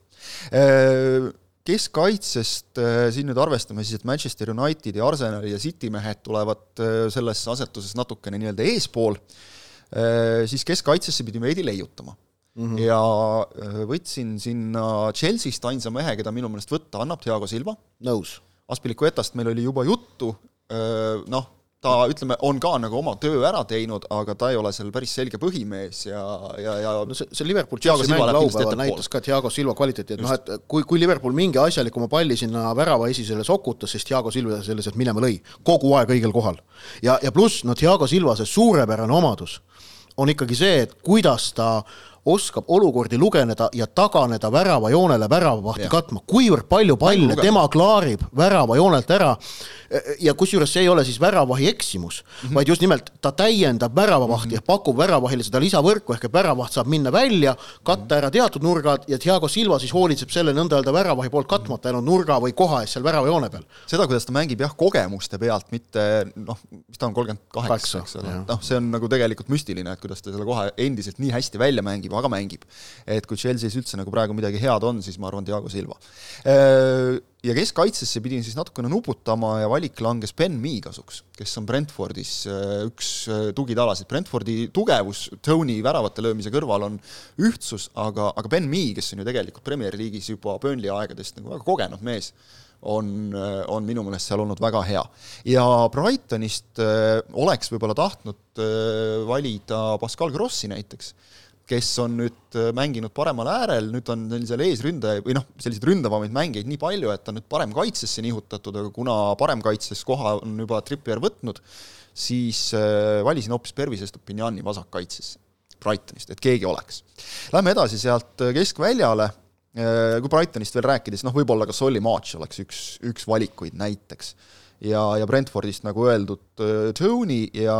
äh, keskkaitsest äh, siin nüüd arvestame siis, et Manchester Unitedi, Arsenali ja City mehed tulevad äh, selles asetuses natukene nii-öelda eespool, äh, siis keskkaitsesse pidime veidi leiutama mm. -hmm. ja võtsin sinna Chelsea'st ainsa mehe, keda minu meelest võtta annab, Thiago Silva. nõus. Aspilicuetast meil oli juba juttu, noh, ta ütleme, on ka nagu oma töö ära teinud, aga ta ei ole seal päris selge põhimees ja, ja, ja no see, see Liverpool Chelsea mäng laupäeval näitas ka Thiago Silva kvaliteeti, et noh, et kui, kui Liverpool mingi asjalikuma palli sinna värava esisele sokutas, siis Thiago Silva selle sealt minema lõi, kogu aeg õigel kohal. ja, ja pluss, no Thiago Silva see suurepärane omadus on ikkagi see, et kuidas ta oskab olukordi lugeneda ja taganeda väravajoonele väravavahti katma, kuivõrd palju palle tema klaarib väravajoonelt ära ja kusjuures see ei ole siis väravahi eksimus mm, -hmm. vaid just nimelt ta täiendab väravavahti mm -hmm. ja pakub väravahile seda lisavõrku, ehk et väravaht saab minna välja, katta ära teatud nurgad ja Thiago Silva siis hoolitseb selle nõnda öelda väravahi poolt katmata jäänud nurga või koha eest seal väravajoone peal. seda, kuidas ta mängib jah, kogemuste pealt, mitte noh, mis ta on, kolmkümmend kaheksa, eks ole, noh, see on nagu tegelikult müstiline, et kuidas ta selle koha endiselt nii hästi välja mängib, aga mängib. et kui Chelsea's üldse nagu praegu midagi head on, siis ma arvan, Thiago Silva ja keskkaitsesse pidin siis natukene nuputama ja valik langes Ben Mee kasuks, kes on Brentfordis äh, üks äh, tugitalasid. Brentfordi tugevus Tony väravate löömise kõrval on ühtsus, aga, aga Ben Mee, kes on ju tegelikult Premier League'is juba Burnley aegadest nagu väga kogenud mees, on, äh, on minu meelest seal olnud väga hea. ja Brightonist äh, oleks võib-olla tahtnud äh, valida Pascal Grossi näiteks kes on nüüd äh, mänginud paremal äärel, nüüd on neil seal eesründaja või noh, selliseid ründavamaid mängijaid nii palju, et on nüüd parem kaitsesse nihutatud, aga kuna paremkaitses koha on juba Trippier võtnud, siis äh, valisin hoopis Pervis Estopiniani vasakkaitsesse Brightonist, et keegi oleks. Lähme edasi sealt äh, keskväljale, kui Brightonist veel rääkida, siis noh, võib-olla ka Solly March oleks üks, üks valikuid näiteks ja, ja Brentfordist nagu öeldud äh, Tony ja,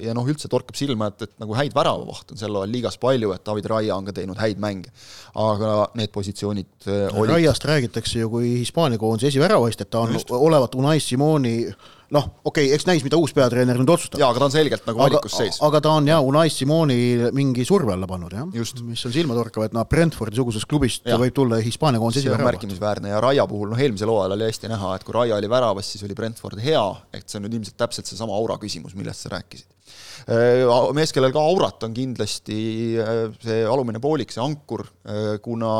ja noh, üldse torkab silma, et, et nagu häid väravavahte on sel ajal liigas palju, et David Raia on ka teinud häid mänge. aga need positsioonid äh, olid Raiast räägitakse ju kui Hispaania koondise esiväravaist, et ta on Just. olevat Unai Simoni noh, okei okay,, eks näis, mida uus peatreener nüüd otsustab. jaa, aga ta on selgelt nagu valikus sees. aga ta on jaa, Unai Simoni mingi surve alla pannud, jah. mis on silmatorkav, et noh, Brentfordi-sugusest klubist ja. võib tulla Hispaania koondise esiväravat. märkimisväärne ja Raia puhul, noh eelmisel hooajal oli hästi näha, et kui Raia oli väravas, siis oli Brentford hea, et see on nüüd ilmselt täpselt seesama aura küsimus, millest sa rääkisid mees, kellel ka aurat on kindlasti äh, see alumine poolik, see ankur, äh, kuna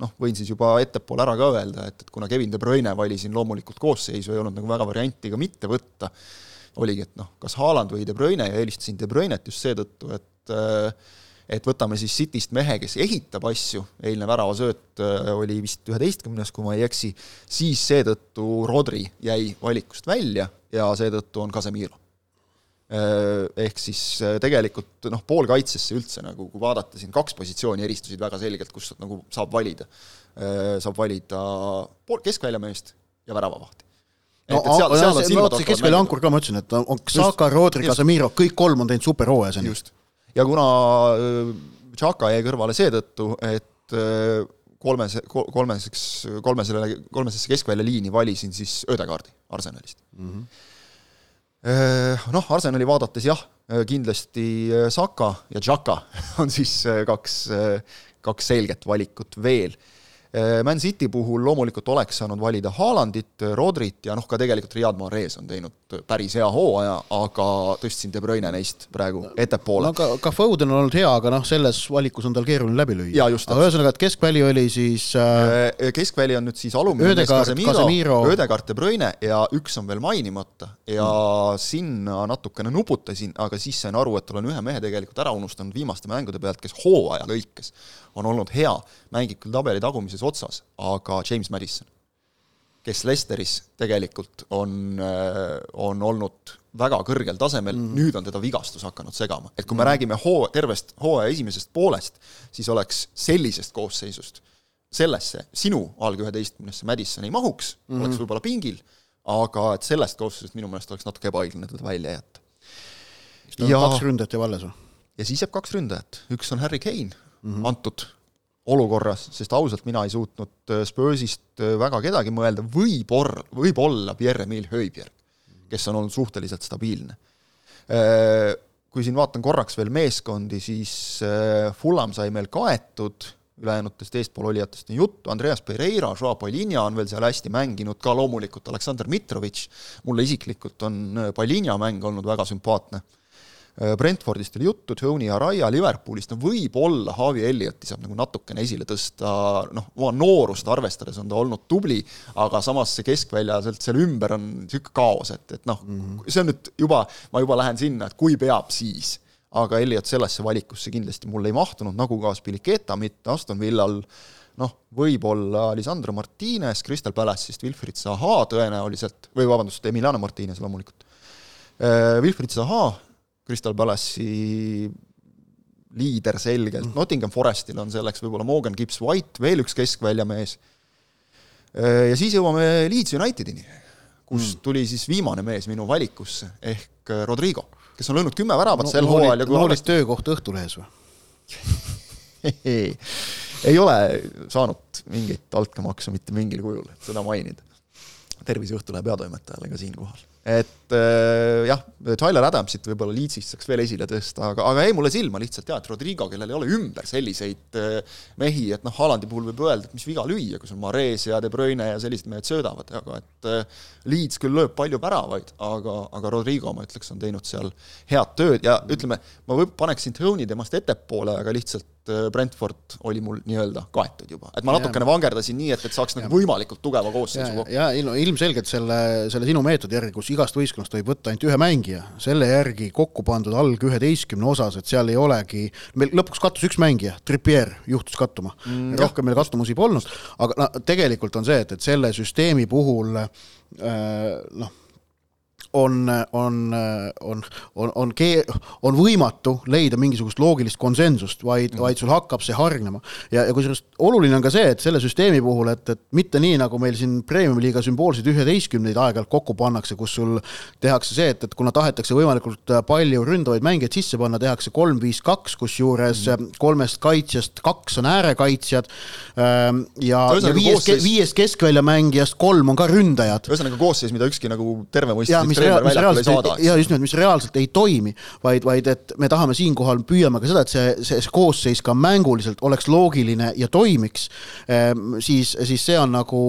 noh, võin siis juba ettepoole ära ka öelda, et, et kuna Kevin De Bruyne valisin loomulikult koosseisu, ei olnud nagu väga varianti ka mitte võtta, oligi, et noh, kas Haaland või De Bruyne ja eelistasin De Bruynet just seetõttu, et et võtame siis Cityst mehe, kes ehitab asju, eilne väravasööt oli vist üheteistkümnes, kui ma ei eksi, siis seetõttu Rodri jäi valikust välja ja seetõttu on Casemiro. Äh, ehk siis äh, tegelikult noh, poolkaitsesse üldse nagu, kui vaadata siin kaks positsiooni eristusid väga selgelt, kus nagu saab valida. Äh, saab valida pool, keskväljameest ja väravavahti. no seal, seal on silmatorkavad keskvälja ankur ka, ma ütlesin, et on Xhaka, Rodri, Casemiro, kõik kolm on teinud superhooaja seni. just. ja kuna Tšaka jäi kõrvale seetõttu, et kolmes, kolmeseks, kolmesele, kolmesesse keskvälja liini valisin siis Ödegaardi Arsenalist mm. -hmm. Noh, Arsenali vaadates jah, kindlasti Saka ja Xhaka [laughs] on siis kaks, kaks selget valikut veel. Äh, Man City puhul loomulikult oleks saanud valida Haalandit, Rodrit ja noh, ka tegelikult Riyad Mahrez on teinud päris hea hooaja, aga tõstsin De Bruyne neist praegu ettepoole. no ka, ka Foden on olnud hea, aga noh, selles valikus on tal keeruline läbi lüüa. aga ühesõnaga, et keskväli oli siis äh, keskväli on nüüd siis alumine mees Casemiro, Ödegaard, De Bruyne ja üks on veel mainimata ja mm. sinna natukene nuputasin, aga siis sain aru, et olen ühe mehe tegelikult ära unustanud viimaste mängude pealt, kes hooaja lõikes on olnud hea, mängib küll tabeli tagumises otsas, aga James Madison, kes Lesteris tegelikult on, äh, on olnud väga kõrgel tasemel mm, -hmm. nüüd on teda vigastus hakanud segama. et kui me mm -hmm. räägime hoo, tervest hooaja esimesest poolest, siis oleks sellisest koosseisust sellesse sinu alg-üheteistkümnesse Madison ei mahuks mm, -hmm. oleks võib-olla pingil, aga et sellest koosseisust minu meelest oleks natuke ebaõiglane teda välja jätta. ja kaks ründajat jääb alles või? ja siis jääb kaks ründajat, üks on Harry Kane mm -hmm. antud olukorras, sest ausalt mina ei suutnud äh, Spursist äh, väga kedagi mõelda, võib-olla, võib-olla Pierre-Emile Höibjerg, kes on olnud suhteliselt stabiilne. Äh, kui siin vaatan korraks veel meeskondi, siis Fulham sai meil kaetud, ülejäänutest eespoololijatest on juttu, Andreas Pereira, Joao Palinja on veel seal hästi mänginud, ka loomulikult Aleksandr Mitrovic, mulle isiklikult on Palinja mäng olnud väga sümpaatne Brentfordist oli juttu, Tony Araya Liverpoolist, no võib-olla Harvey Elliotti saab nagu natukene esile tõsta, noh, oma noorust arvestades on ta olnud tubli, aga samas see keskvälja sealt seal ümber on niisugune kaos, et, et noh mm -hmm., see on nüüd juba, ma juba lähen sinna, et kui peab, siis. aga Elliot sellesse valikusse kindlasti mulle ei mahtunud, nagu ka Spiliketa mitte, Aston Villal noh, võib-olla Lisandro Martines, Crystal Palace'ist Wilfried Zaha tõenäoliselt, või vabandust, Emiliano Martines loomulikult. Äh, Wilfried Zaha Crystal Palace'i liider selgelt mm., Nottingham Forestil on selleks võib-olla Morgan Gibbs White, veel üks keskväljamees, ja siis jõuame Leeds Unitedini, kus mm. tuli siis viimane mees minu valikusse, ehk Rodrigo, kes on löönud kümme väravat no, sel hooajal ja kui arvest... töökoht Õhtulehes või [laughs] ei ole saanud mingit altkäemaksu mitte mingil kujul, et seda mainida. tervise Õhtulehe peatoimetajale ka siinkohal et äh, jah, Tyler Adamsit võib-olla Leedsist saaks veel esile tõsta, aga, aga jäi mulle silma lihtsalt jah, et Rodrigo, kellel ei ole ümber selliseid äh, mehi, et noh, Haalandi puhul võib öelda, et mis viga lüüa, kui sul Mares ja De Bruyne ja sellised mehed söödavad, aga et äh, Leeds küll lööb palju väravaid, aga, aga Rodrigo, ma ütleks, on teinud seal head tööd ja ütleme, ma võib-, paneksin Tony temast ettepoole, aga lihtsalt Äh, Brentford oli mul nii-öelda kaetud juba, et ma natukene vangerdasin nii, et, et saaks nagu võimalikult tugeva koosseisu kokku. ja ilm, ilmselgelt selle, selle sinu meetodi järgi, kus igast võistkonnast tohib võtta ainult ühe mängija, selle järgi kokku pandud alg üheteistkümne osas, et seal ei olegi, meil lõpuks kattus üks mängija, Trippier juhtus kattuma. Mm,, rohkem meil kattumusi polnud, aga no tegelikult on see, et, et selle süsteemi puhul äh, noh on, on, on, on, on kee-, on võimatu leida mingisugust loogilist konsensust, vaid mm., vaid sul hakkab see hargnema. ja, ja kusjuures oluline on ka see, et selle süsteemi puhul, et, et mitte nii, nagu meil siin Premium-liiga sümboolseid üheteistkümneid aeg-ajalt kokku pannakse, kus sul tehakse see, et, et kuna tahetakse võimalikult palju ründavaid mängijaid sisse panna, tehakse kolm-viis-kaks, kusjuures mm. kolmest kaitsjast kaks on äärekaitsjad ähm, ja, ja viiest koosseis..., viiest keskväljamängijast kolm on ka ründajad. ühesõnaga koosseis, mida ükski nagu mis reaalselt ei, ja just nimelt, mis reaalselt ei toimi, vaid, vaid et me tahame siinkohal, püüame ka seda, et see, see, see koosseis ka mänguliselt oleks loogiline ja toimiks, ehm, siis, siis see on nagu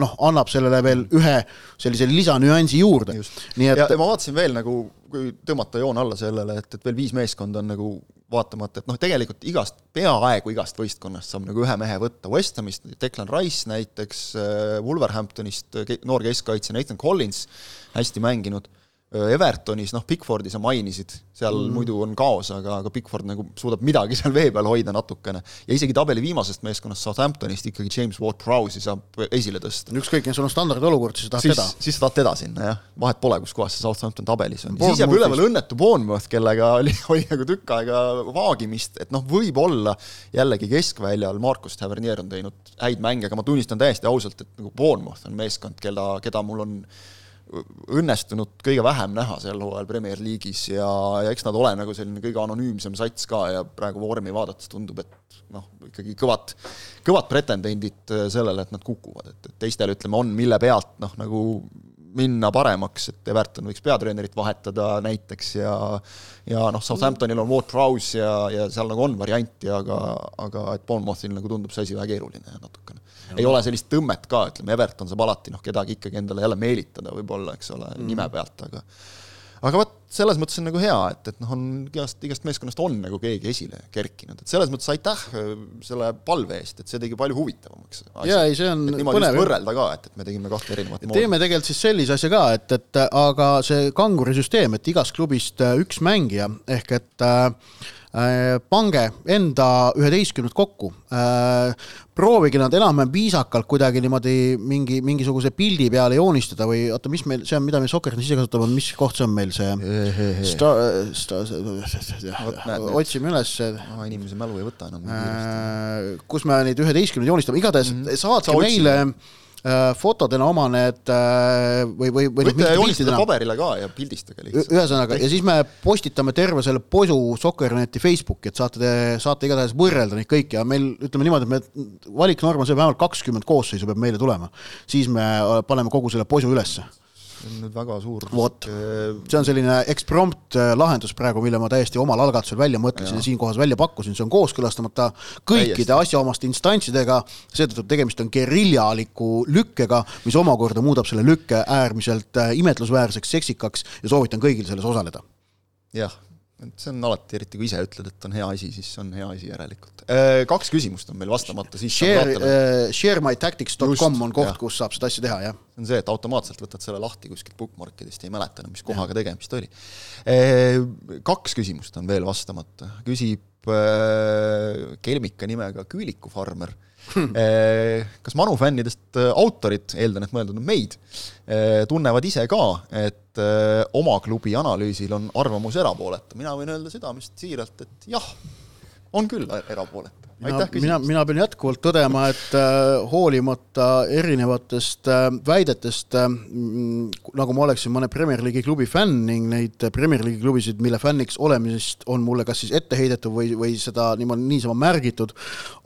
noh, annab sellele veel ühe sellise lisanüansi juurde. nii et ja, ma vaatasin veel nagu, kui tõmmata joon alla sellele, et, et veel viis meeskonda on nagu vaatamata, et noh, tegelikult igast, peaaegu igast võistkonnast saab nagu ühe mehe võtta, West Hamist Declan Rice näiteks, äh, Wolverhamptonist noor keskkaitsja Nathan Collins, hästi mänginud Evertonis, noh, Pickfordi sa mainisid, seal mm. muidu on kaos, aga, aga Pickford nagu suudab midagi [laughs] seal vee peal hoida natukene. ja isegi tabeli viimasest meeskonnast Southamptonist ikkagi James Ward-Prowse'i saab esile tõsta. ükskõik, kes sul on standardolukord, siis sa tahad siis, teda. siis sa tahad teda sinna, jah. vahet pole, kus kohas see Southampton tabelis on. siis jääb üle veel õnnetu Bournemouth, kellega [laughs] oli, oli nagu tükk aega vaagimist, et noh, võib-olla jällegi keskväljal Markus Tavernier on teinud häid mänge, aga ma tunnistan täiesti ausalt, et nagu Bournemouth on meeskond, keda, keda mul on õnnestunud kõige vähem näha sel hooajal Premier League'is ja, ja eks nad ole nagu selline kõige anonüümsem sats ka ja praegu vormi vaadates tundub, et noh, ikkagi kõvad, kõvad pretendendid sellele, et nad kukuvad, et, et teistel ütleme, on mille pealt noh, nagu minna paremaks, et Everton võiks peatreenerit vahetada näiteks ja ja noh, Southamptonil on Ward Prowse ja, ja seal nagu on varianti, aga, aga et Bournemouthil nagu tundub see asi väga keeruline natukene. Ei ole sellist tõmmet ka, ütleme, Everton saab alati noh, kedagi ikkagi endale jälle meelitada võib-olla, eks ole mm., nime pealt, aga aga vot, selles mõttes on nagu hea, et, et noh, on igast, igast meeskonnast on nagu keegi esile kerkinud, et selles mõttes aitäh äh, selle palve eest, et see tegi palju huvitavamaks. jaa, ei see on et just võrrelda ka, et, et me tegime kahte erinevat moodi. teeme tegelikult siis sellise asja ka, et, et aga see kangurisüsteem, et igast klubist äh, üks mängija, ehk et äh, Äh, pange enda üheteistkümned kokku, äh, proovige nad enam-vähem viisakalt kuidagi niimoodi mingi, mingisuguse pildi peale joonistada või oota, mis meil, see on, mida me Soccernis ise kasutame, mis koht see on meil see otsime üles. inimese mälu ei võta enam. Äh, kus me neid üheteistkümneid joonistame, igatahes mm -hmm. saatke meile Äh, fotodena oma need äh, või, või, või võite joonistada paberile ka ja pildistage lihtsalt. ühesõnaga, ja siis me postitame terve selle posu Soccerneti Facebooki, et saate, saate igatahes võrrelda neid kõiki ja meil ütleme niimoodi, et me, valiknorm on see, vähemalt kakskümmend koosseisu peab meile tulema. siis me paneme kogu selle posu ülesse see on nüüd väga suur vot, see on selline eksprompt äh, lahendus praegu, mille ma täiesti omal algatusel välja mõtlesin ja, ja siinkohas välja pakkusin, see on kooskõlastamata kõikide asjaomaste instantsidega, seetõttu tegemist on geriljaliku lükkega, mis omakorda muudab selle lükke äärmiselt äh, imetlusväärseks, seksikaks ja soovitan kõigil selles osaleda. jah et see on alati, eriti kui ise ütled, et on hea asi, siis on hea asi järelikult. Äh, kaks küsimust on meil vastamata, siis share, uh, sharemytactics.com on koht, kus saab seda asja teha, jah. see on see, et automaatselt võtad selle lahti kuskilt bookmarkidest ei mäleta enam, mis kohaga tegemist oli. Äh, kaks küsimust on veel vastamata, küsib kelmika nimega Küülikufarmer Eh, [laughs] kas Manu fännidest eh, autorid, eeldan, et mõeldud on meid, eh, tunnevad ise ka, et oma klubi analüüsil on arvamus erapooletu, mina võin öelda südamest siiralt, et jah, on küll erapooletu mina, mina, mina pean jätkuvalt tõdema, et äh, hoolimata erinevatest äh, väidetest äh,, nagu ma oleksin mõne Premier League'i klubi fänn ning neid Premier League'i klubisid, mille fänniks olemisest on mulle kas siis ette heidetud või, või seda niimoodi niisama märgitud,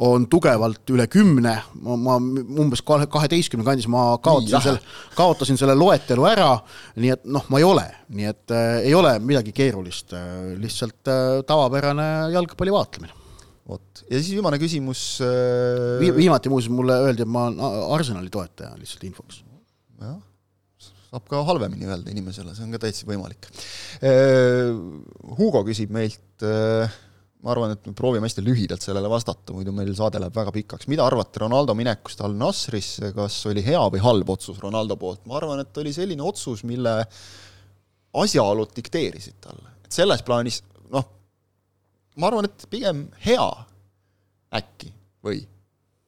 on tugevalt üle kümne, ma, ma umbes kaheteistkümne kandis, ma kaotasin selle, kaotasin selle loetelu ära, nii et noh, ma ei ole, nii et äh, ei ole midagi keerulist äh,, lihtsalt äh, tavapärane jalgpalli vaatlemine vot, ja siis viimane küsimus äh... Vi. viimati muuseas mulle öeldi, et ma olen Arsenali toetaja, lihtsalt infoks. jah, saab ka halvemini öelda inimesele, see on ka täitsa võimalik äh,. Hugo küsib meilt äh, ma arvan, et me proovime hästi lühidalt sellele vastata, muidu meil saade läheb väga pikaks. mida arvate Ronaldo minekust Al Nasrisse, kas oli hea või halb otsus Ronaldo poolt? ma arvan, et oli selline otsus, mille asjaolud dikteerisid talle. et selles plaanis noh, ma arvan, et pigem hea äkki või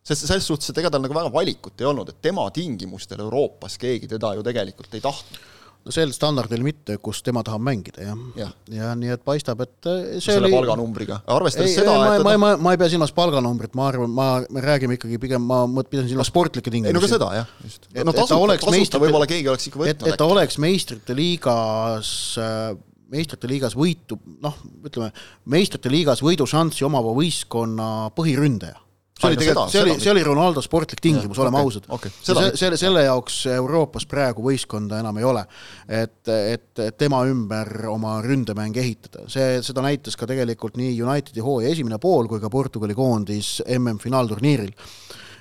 sest selles suhtes, et ega tal nagu väga valikut ei olnud, et tema tingimustel Euroopas keegi teda ju tegelikult ei tahtnud. no sel standardil mitte, kus tema tahab mängida, jah ja. ja nii et paistab, et äh, see selle oli... palganumbriga, arvestades ei, seda ma, et ma, ma, ma ei pea silmas palganumbrit, ma arvan, ma, me räägime ikkagi pigem, ma pidasin silmas sportlikke tingimusi. ei no ka seda, jah, just. no tasuta, tasuta meistrite... võib-olla keegi oleks ikka võtnud et, et ta oleks meistrite liigas äh, meistrite liigas võitu, noh, ütleme, meistrite liigas võidušanssi omava võistkonna põhiründaja. see oli tegelikult, see oli, see oli Ronaldo sportlik tingimus, oleme okay, ausad okay,. selle, selle, selle jaoks Euroopas praegu võistkonda enam ei ole. et, et tema ümber oma ründemäng ehitada, see, seda näitas ka tegelikult nii Unitedi hooaja esimene pool kui ka Portugali koondis MM-finaalturniiril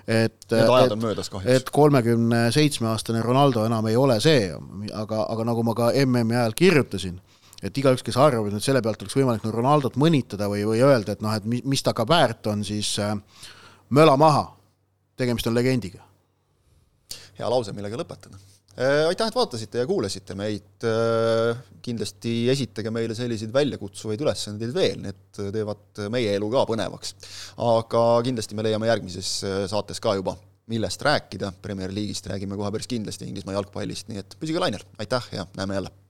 et, et, et kolmekümne seitsme aastane Ronaldo enam ei ole see, aga, aga nagu ma ka MM-i ajal kirjutasin, et igaüks, kes arvab, et nüüd selle pealt oleks võimalik no Ronaldot mõnitada või, või öelda, et noh, et mis, mis ta ka väärt on, siis äh, möla maha, tegemist on legendiga. hea lause, millega lõpetada äh,. aitäh, et vaatasite ja kuulasite meid äh,, kindlasti esitage meile selliseid väljakutsuvaid ülesandeid veel, need teevad meie elu ka põnevaks. aga kindlasti me leiame järgmises äh, saates ka juba, millest rääkida, Premier League'ist räägime kohe päris kindlasti, Inglismaa jalgpallist, nii et püsige lainel, aitäh ja näeme jälle!